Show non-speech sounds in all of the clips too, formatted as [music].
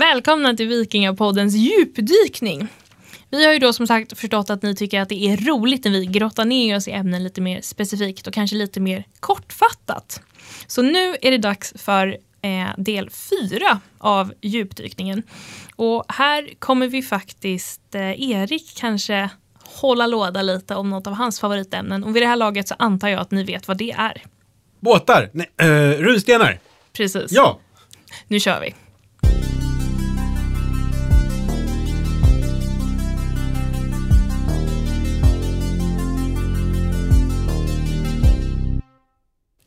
Välkomna till Vikingapoddens djupdykning. Vi har ju då som sagt förstått att ni tycker att det är roligt när vi grottar ner oss i ämnen lite mer specifikt och kanske lite mer kortfattat. Så nu är det dags för eh, del fyra av djupdykningen. Och här kommer vi faktiskt, eh, Erik kanske hålla låda lite om något av hans favoritämnen och vid det här laget så antar jag att ni vet vad det är. Båtar? Nej, uh, runstenar? Precis. Ja! Nu kör vi.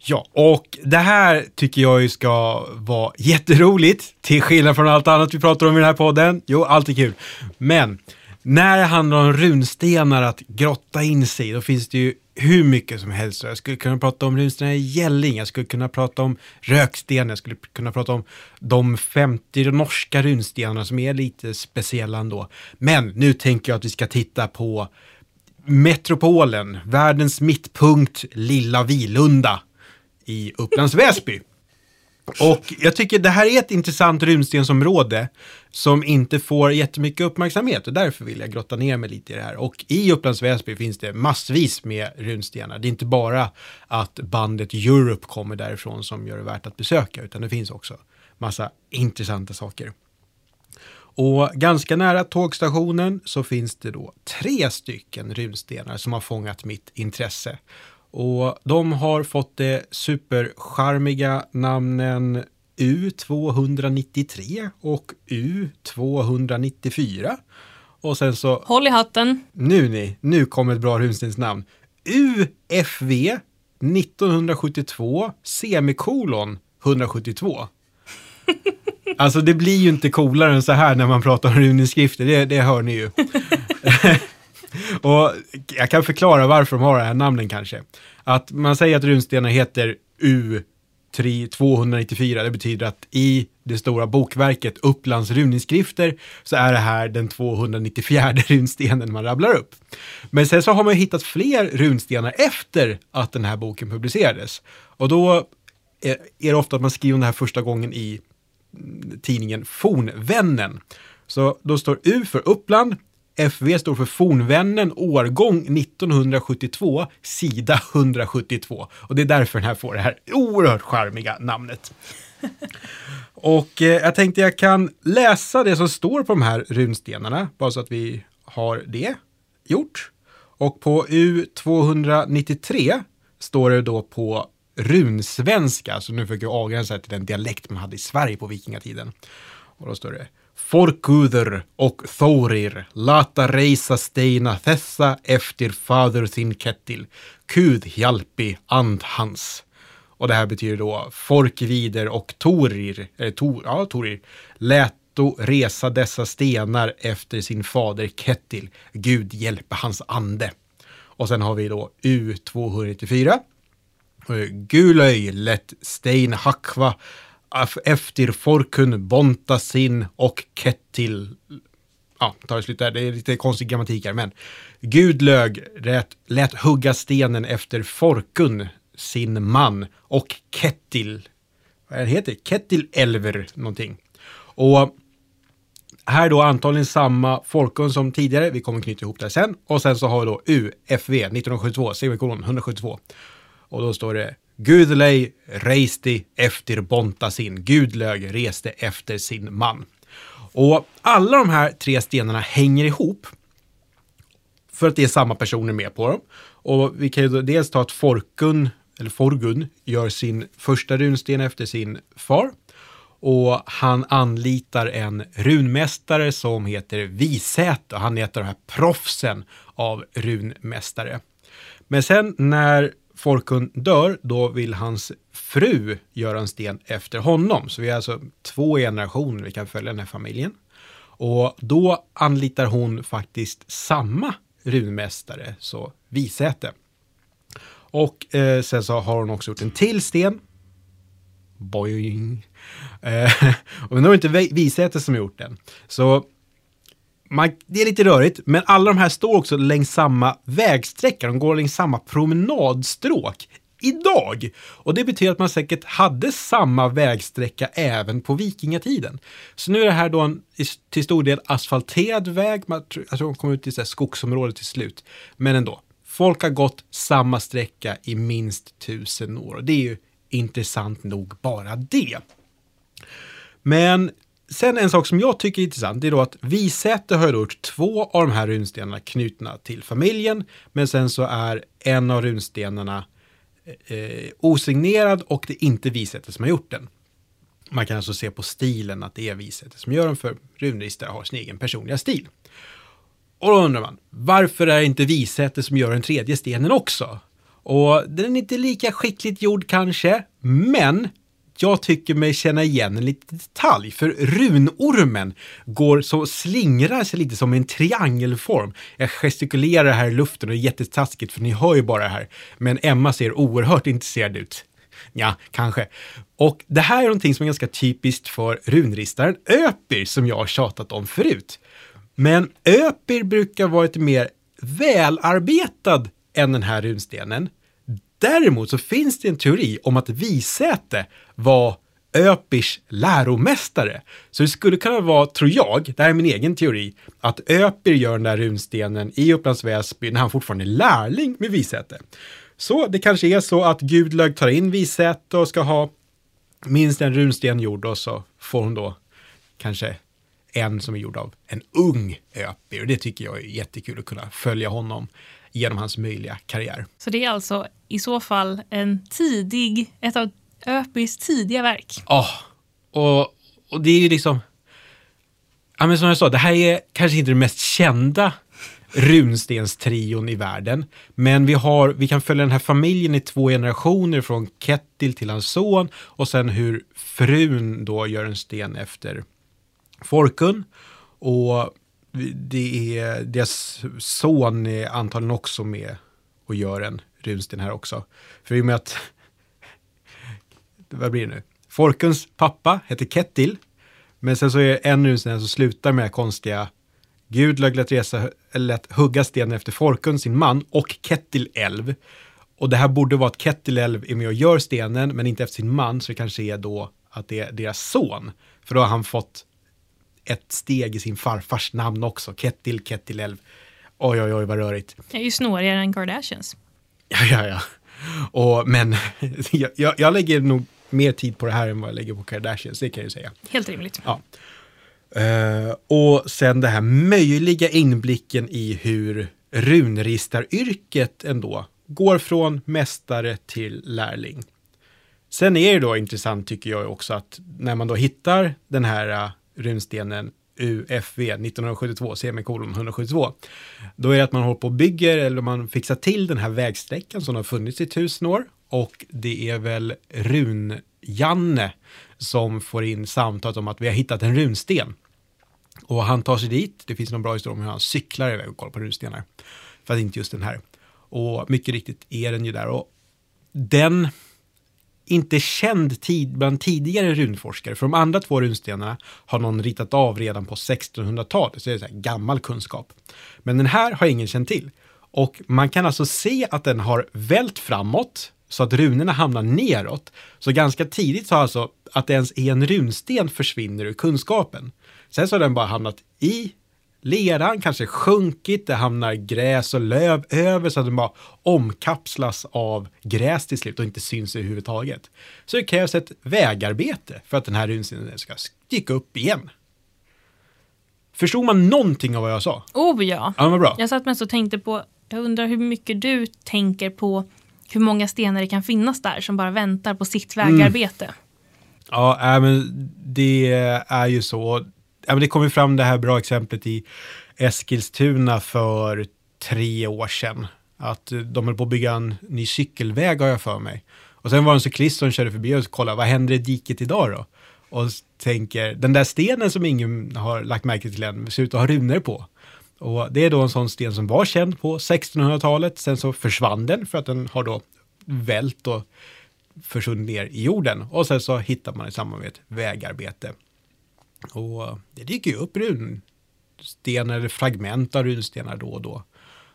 Ja, och det här tycker jag ju ska vara jätteroligt, till skillnad från allt annat vi pratar om i den här podden. Jo, allt är kul. Men när det handlar om runstenar att grotta in sig, då finns det ju hur mycket som helst. Jag skulle kunna prata om runstenar i Gälling, jag skulle kunna prata om röksten, jag skulle kunna prata om de 50 norska runstenarna som är lite speciella ändå. Men nu tänker jag att vi ska titta på metropolen, världens mittpunkt, lilla Vilunda i Upplands Väsby. Och jag tycker det här är ett intressant runstensområde som inte får jättemycket uppmärksamhet och därför vill jag grotta ner mig lite i det här. Och i Upplands Väsby finns det massvis med runstenar. Det är inte bara att bandet Europe kommer därifrån som gör det värt att besöka, utan det finns också massa intressanta saker. Och ganska nära tågstationen så finns det då tre stycken runstenar som har fångat mitt intresse. Och de har fått det supercharmiga namnen U293 och U294. Och sen så... Håll i hatten. Nu ni, nu kommer ett bra runstensnamn. UFV 1972 semikolon 172. [laughs] Alltså det blir ju inte coolare än så här när man pratar om runinskrifter, det, det hör ni ju. [laughs] Och jag kan förklara varför de har de här namnen kanske. Att man säger att runstenar heter U 294, det betyder att i det stora bokverket Upplands runinskrifter så är det här den 294 [laughs] runstenen man rabblar upp. Men sen så har man ju hittat fler runstenar efter att den här boken publicerades. Och då eh, är det ofta att man skriver om det här första gången i mm, tidningen Fornvännen. Så då står U för Uppland, FV står för Fornvännen årgång 1972, sida 172. Och det är därför den här får det här oerhört charmiga namnet. [laughs] Och eh, jag tänkte jag kan läsa det som står på de här runstenarna, bara så att vi har det gjort. Och på U293 står det då på runsvenska, så nu försöker jag avgränsa till den dialekt man hade i Sverige på vikingatiden. Och då står det Forkuder och Thorir lata reisa steina thessa efter fader sin kettil, Kud hjälpi and hans. Och det här betyder då Forkvider och thorir, eh, Tor, ja, thorir, läto resa dessa stenar efter sin fader Kettil, Gud hjälpe hans ande. Och sen har vi då U294. Eh, Gulöj lätt stein hakva efter Forkun, Bontasin och Kettil. Ja, tar det slut där. Det är lite konstig grammatik här, men Gudlög lät, lät hugga stenen efter Forkun, sin man, och Kettil. Vad heter det? Kettil Elver någonting. Och här då antagligen samma Forkun som tidigare. Vi kommer knyta ihop det sen. Och sen så har vi då UFV 1972, semikolon 172. Och då står det Gudlej reste efter Bontasin. Gudlög reste efter sin man. Och alla de här tre stenarna hänger ihop för att det är samma personer med på dem. Och vi kan ju dels ta att Forkun, eller Forgun, gör sin första runsten efter sin far. Och han anlitar en runmästare som heter Visäte. Han är ett av de här proffsen av runmästare. Men sen när Forkun dör, då vill hans fru göra en sten efter honom. Så vi är alltså två generationer vi kan följa den här familjen. Och då anlitar hon faktiskt samma runmästare, så Visäte. Och eh, sen så har hon också gjort en till sten. Boing. Eh, [laughs] och nu är det inte Visäte som har gjort den. Så man, det är lite rörigt, men alla de här står också längs samma vägsträcka. De går längs samma promenadstråk idag. Och det betyder att man säkert hade samma vägsträcka även på vikingatiden. Så nu är det här då en till stor del asfalterad väg, man, jag tror de kom ut i så skogsområdet till slut. Men ändå, folk har gått samma sträcka i minst tusen år. Och det är ju intressant nog bara det. Men sen en sak som jag tycker är intressant det är då att Visäter har gjort två av de här runstenarna knutna till familjen. Men sen så är en av runstenarna eh, eh osignerad och det är inte Visäter som har gjort den. Man kan alltså se på stilen att det är Visäter som gör den för runristare har sin egen personliga stil. Och då undrar man, varför är det inte Visäter som gör den tredje stenen också? Och den är inte lika skickligt gjord kanske, men jag tycker mig känna igen en liten detalj, för runormen går så slingrar sig lite som en triangelform. Jag gestikulerar här i luften och det är jättetaskigt för ni hör ju bara det här. Men Emma ser oerhört intresserad ut. Ja, kanske. Och det här är någonting som är ganska typiskt för runristaren Öpir som jag har tjatat om förut. Men Öpir brukar vara lite mer välarbetad än den här runstenen. Däremot så finns det en teori om att Visäte var Öpirs läromästare. Så det skulle kunna vara, tror jag, det här är min egen teori, att Öpir gör den där runstenen i Upplands Väsby när han fortfarande är lärling med Visäte. Så det kanske är så att Gudlög tar in Visäte och ska ha minst en runsten gjord och så får hon då kanske en som är gjord av en ung Öpir. Och det tycker jag är jättekul att kunna följa honom genom hans möjliga karriär. Så det är alltså i så fall en tidig, ett av Öpis tidiga verk? Ja, oh, och, och det är ju liksom, ja men som jag sa, det här är kanske inte det mest kända runstenstrion i världen. Men vi, har, vi kan följa den här familjen i två generationer från Kettil till hans son och sen hur frun då gör en sten efter Forkun. Och det är, deras son är antagligen också med och gör en runsten här också. För i och med att, vad blir det nu? Forkuns pappa heter Kettil, men sen så är en runsten som slutar med det konstiga Gud lät, resa, lät hugga stenen efter Forkun, sin man, och Kettil älv. Och det här borde vara att Kettil älv är med och gör stenen, men inte efter sin man, så det kanske är då att det är deras son. För då har han fått ett steg i sin farfars namn också. Kettil, Kettilälv. Oj, oj, oj, vad rörigt. Det är ju snårigare än Kardashians. Ja, ja, ja. Och, men [laughs] jag, jag lägger nog mer tid på det här än vad jag lägger på Kardashians, det kan jag ju säga. Helt rimligt. Ja. Uh, och sen det här möjliga inblicken i hur runristaryrket ändå går från mästare till lärling. Sen är det då intressant tycker jag också att när man då hittar den här runstenen UFV 1972, semikolon 172. Då är det att man håller på och bygger eller man fixar till den här vägsträckan som har funnits i tusen år och det är väl Run-Janne som får in samtalet om att vi har hittat en runsten. Och han tar sig dit, det finns någon bra historia om hur han cyklar iväg och kollar på runstenar. För att inte just den här. Och mycket riktigt är den ju där. Och den inte känd tid bland tidigare runforskare. För de andra två runstenarna har någon ritat av redan på 1600-talet, så det är så gammal kunskap. Men den här har ingen känt till. Och man kan alltså se att den har vält framåt, så att runorna hamnar neråt. Så ganska tidigt så alltså att det ens är en runsten försvinner ur kunskapen. Sen så har den bara hamnat i leran kanske sjunkit, det hamnar gräs och löv över så att den bara omkapslas av gräs till slut och inte syns överhuvudtaget. Så det krävs ett vägarbete för att den här runstenen ska sticka upp igen. Förstod man någonting av vad jag sa? Oh ja. ja vad bra. Jag satt mest och tänkte på, jag undrar hur mycket du tänker på hur många stenar det kan finnas där som bara väntar på sitt vägarbete. Mm. Ja, äh, men det är ju så ja, men det kom ju fram det här bra exemplet i Eskilstuna för tre år sedan. Att eh, de höll på att bygga en ny cykelväg har jag för mig. Och sen var det en cyklist som körde förbi och kollade, vad händer i diket idag då? Och tänker, den där stenen som ingen har lagt märke till än, ser ut att ha runor på. Och det är då en sån sten som var känd på 1600-talet, sen så försvann den för att den har då vält och försvunnit ner i jorden. Och sen så hittar man i samband med ett vägarbete och det dyker ju upp runstenar eller fragment av runstenar då och då.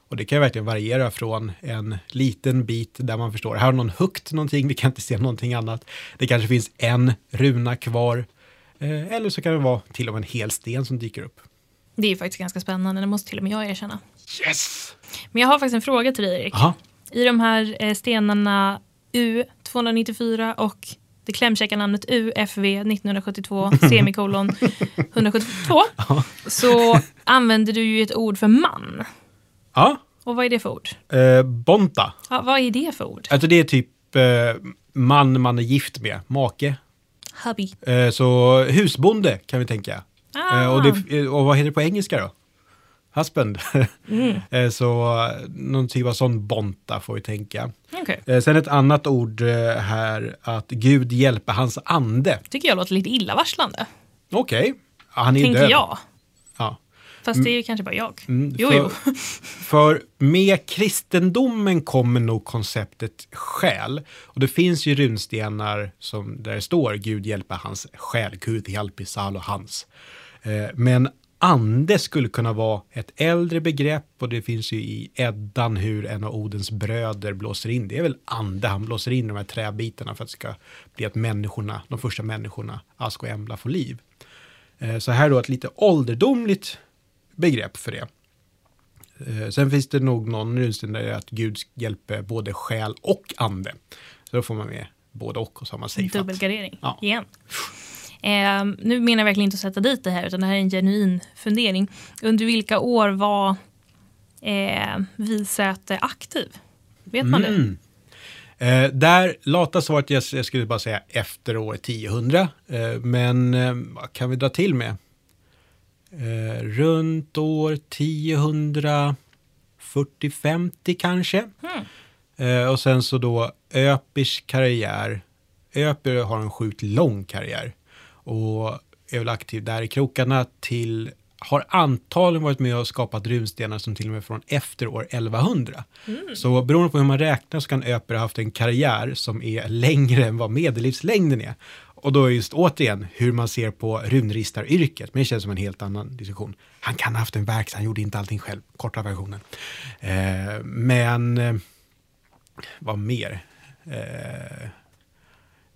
Och det kan ju verkligen variera från en liten bit där man förstår, här har någon hukt någonting, vi kan inte se någonting annat. Det kanske finns en runa kvar. Eh, eller så kan det vara till och med en hel sten som dyker upp. Det är faktiskt ganska spännande, det måste till och med jag erkänna. Yes! Men jag har faktiskt en fråga till dig Erik. Aha. I de här eh, stenarna U294 och det klämkäcka namnet UFV 1972 [laughs] semikolon 172 så använder du ju ett ord för man. Ja, Och vad är det för ord? eh, Bonta. Ja, vad är det för ord? Alltså det är typ eh, man man är gift med, make. Hubby. Eh, så husbonde kan vi tänka. Ah. Eh, och, det, och vad heter det på engelska då? Husband. Mm. [laughs] eh, så eh, någon typ av sån bonta får vi tänka. Okej. Eh, sen ett annat ord här, att Gud hjälper hans ande. Tycker jag låter lite illavarslande. Okej, ja, han är Tänker död. jag. Ja. Fast det är ju kanske bara jag. Mm, Jo, för, jo. För med kristendomen kommer nog konceptet själ. Och det finns ju runstenar som, där det står Gud hjälper hans själ, Gud hjälper Sal och hans. Men ande skulle kunna vara ett äldre begrepp och det finns ju i Eddan hur en av Odens bröder blåser in. Det är väl ande han blåser in de här träbitarna för att det ska bli att människorna, de första människorna, Ask och Embla, får liv. Eh, så här då ett lite ålderdomligt begrepp för det. Eh, Sen finns det nog någon runsten där att Gud hjälper både själ och ande. Så då får man med både och och så har man safeat. Dubbelgardering. Ja. Igen. Eh, nu menar jag verkligen inte att sätta dit det här, utan det här är en genuin fundering. Under vilka år var eh, Visäte aktiv? Vet man det? Mm. Eh, där lata svaret, jag, jag skulle bara säga efter år 1000. Eh, men eh, vad kan vi dra till med? Eh, runt år 1040-50 kanske. Mm. Eh, och sen så då Öpirs karriär. Öpir har en sjukt lång karriär. Och är väl aktiv där i krokarna till har antagligen varit med och skapat runstenar som till och med från efter år 1100. Så beroende på hur man räknar så kan Öper ha haft en karriär som är längre än vad medellivslängden är. Och då är just återigen hur man ser på runristaryrket, men det känns som en helt annan diskussion. Han kan ha haft en verk, han gjorde inte allting själv, korta versionen. Eh, men eh, vad mer? Eh,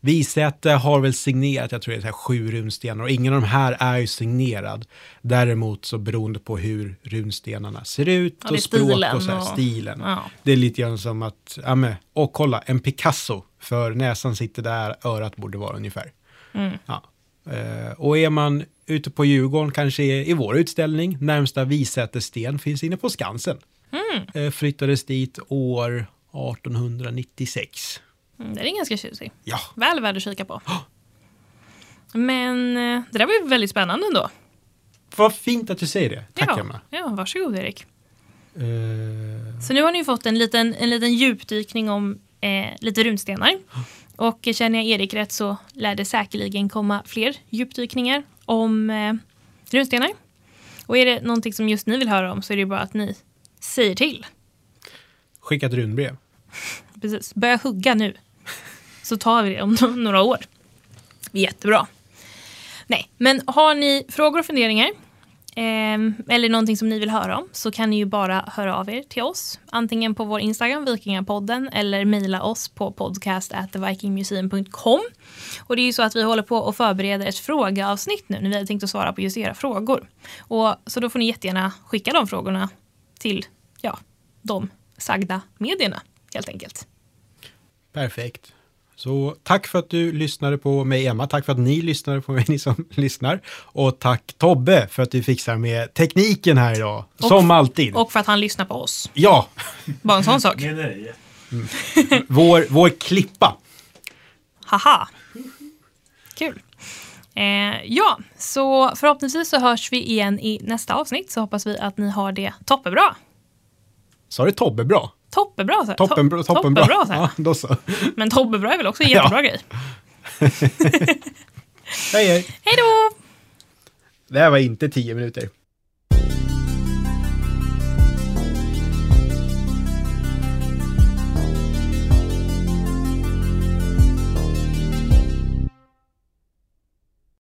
Visäte har väl signerat, jag tror det är så här sju runstenar och ingen av de här är ju signerad. Däremot så beroende på hur runstenarna ser ut Ja, och språk och så här, och- stilen. Ja. Det är lite grann som att, ja men, och kolla, en Picasso, för näsan sitter där, örat borde vara ungefär. Mm. Ja. Eh, och är man ute på Djurgården, kanske i i vår utställning, närmsta Visätesten finns inne på Skansen. Mm. Eh, flyttades dit år 1896. Mm, Den är ganska tjusig. Ja, Väl värd att kika på. Men eh, det där var ju väldigt spännande ändå. vad fint att du säger det. Tack ja. Emma. ja, varsågod Erik. Eh, Så nu har ni fått en liten, en liten djupdykning om eh, lite runstenar. Och känner jag Erik rätt så lär det säkerligen komma fler djupdykningar om eh, runstenar. Och är det någonting som just ni vill höra om så är det bara att ni säger till. skicka ett runbrev. Precis. Börja hugga nu. Så tar vi det om [laughs] några år. Jättebra. Nej, men har ni frågor och funderingar eh, eller någonting som ni vill höra om så kan ni ju bara höra av er till oss. Antingen på vår Instagram, Vikingapodden, eller mejla oss på podcast@vikingmuseum.com. Och det är ju så att vi håller på och förbereder ett frågeavsnitt nu när vi har tänkt att svara på just era frågor. Och, så då får ni jättegärna skicka de frågorna till ja, de sagda medierna helt enkelt. Perfekt. Så tack för att du lyssnade på mig, Emma. Tack för att ni lyssnade på mig, [laughs] ni som lyssnar. Och tack Tobbe för att du fixar med tekniken här idag. Och- som alltid. Och för att han lyssnar på oss. ja, Bara en sån sak. [laughs] Med nöje. vår, vår klippa. Haha. Kul. Eh, ja, så förhoppningsvis så hörs vi igen i nästa avsnitt så hoppas vi att ni har det toppenbra. Sa du Tobbe bra? Toppenbra så. Toppenbra. To- Toppenbra. toppenbra så. Ja, då så. Men toppenbra är väl också en jättebra grej. [laughs] [laughs] Hej, hej. Hej då! Det här var inte tio minuter.